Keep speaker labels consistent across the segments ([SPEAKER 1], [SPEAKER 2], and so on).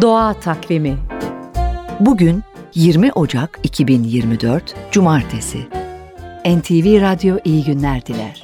[SPEAKER 1] Doğa Takvimi
[SPEAKER 2] Bugün 20 Ocak 2024 Cumartesi. NTV Radyo iyi günler diler.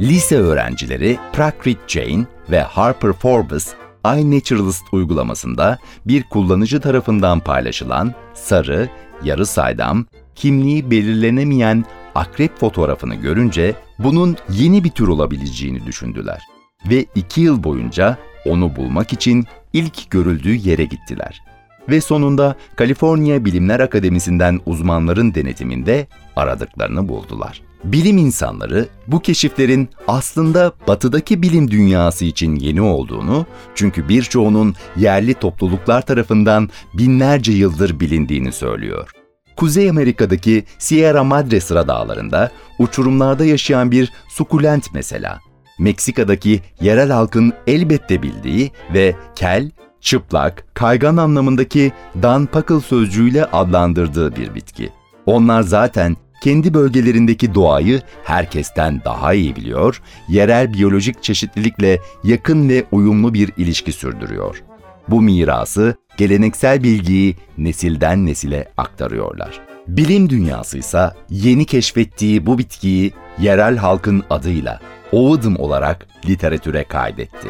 [SPEAKER 3] Lise öğrencileri Prakrit Jane ve Harper Forbes iNaturalist uygulamasında bir kullanıcı tarafından paylaşılan sarı, yarı saydam, kimliği belirlenemeyen akrep fotoğrafını görünce bunun yeni bir tür olabileceğini düşündüler. Ve iki yıl boyunca onu bulmak için ilk görüldüğü yere gittiler. Ve sonunda Kaliforniya Bilimler Akademisi'nden uzmanların denetiminde aradıklarını buldular. Bilim insanları bu keşiflerin aslında batıdaki bilim dünyası için yeni olduğunu, çünkü birçoğunun yerli topluluklar tarafından binlerce yıldır bilindiğini söylüyor. Kuzey Amerika'daki Sierra Madre sıra dağlarında uçurumlarda yaşayan bir sukulent mesela. Meksika'daki yerel halkın elbette bildiği ve kel, çıplak, kaygan anlamındaki danpakıl sözcüğüyle adlandırdığı bir bitki. Onlar zaten kendi bölgelerindeki doğayı herkesten daha iyi biliyor, yerel biyolojik çeşitlilikle yakın ve uyumlu bir ilişki sürdürüyor. Bu mirası, geleneksel bilgiyi nesilden nesile aktarıyorlar. Bilim dünyası ise yeni keşfettiği bu bitkiyi yerel halkın adıyla Oğudım olarak literatüre kaydetti.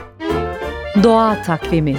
[SPEAKER 1] Doğa Takvimi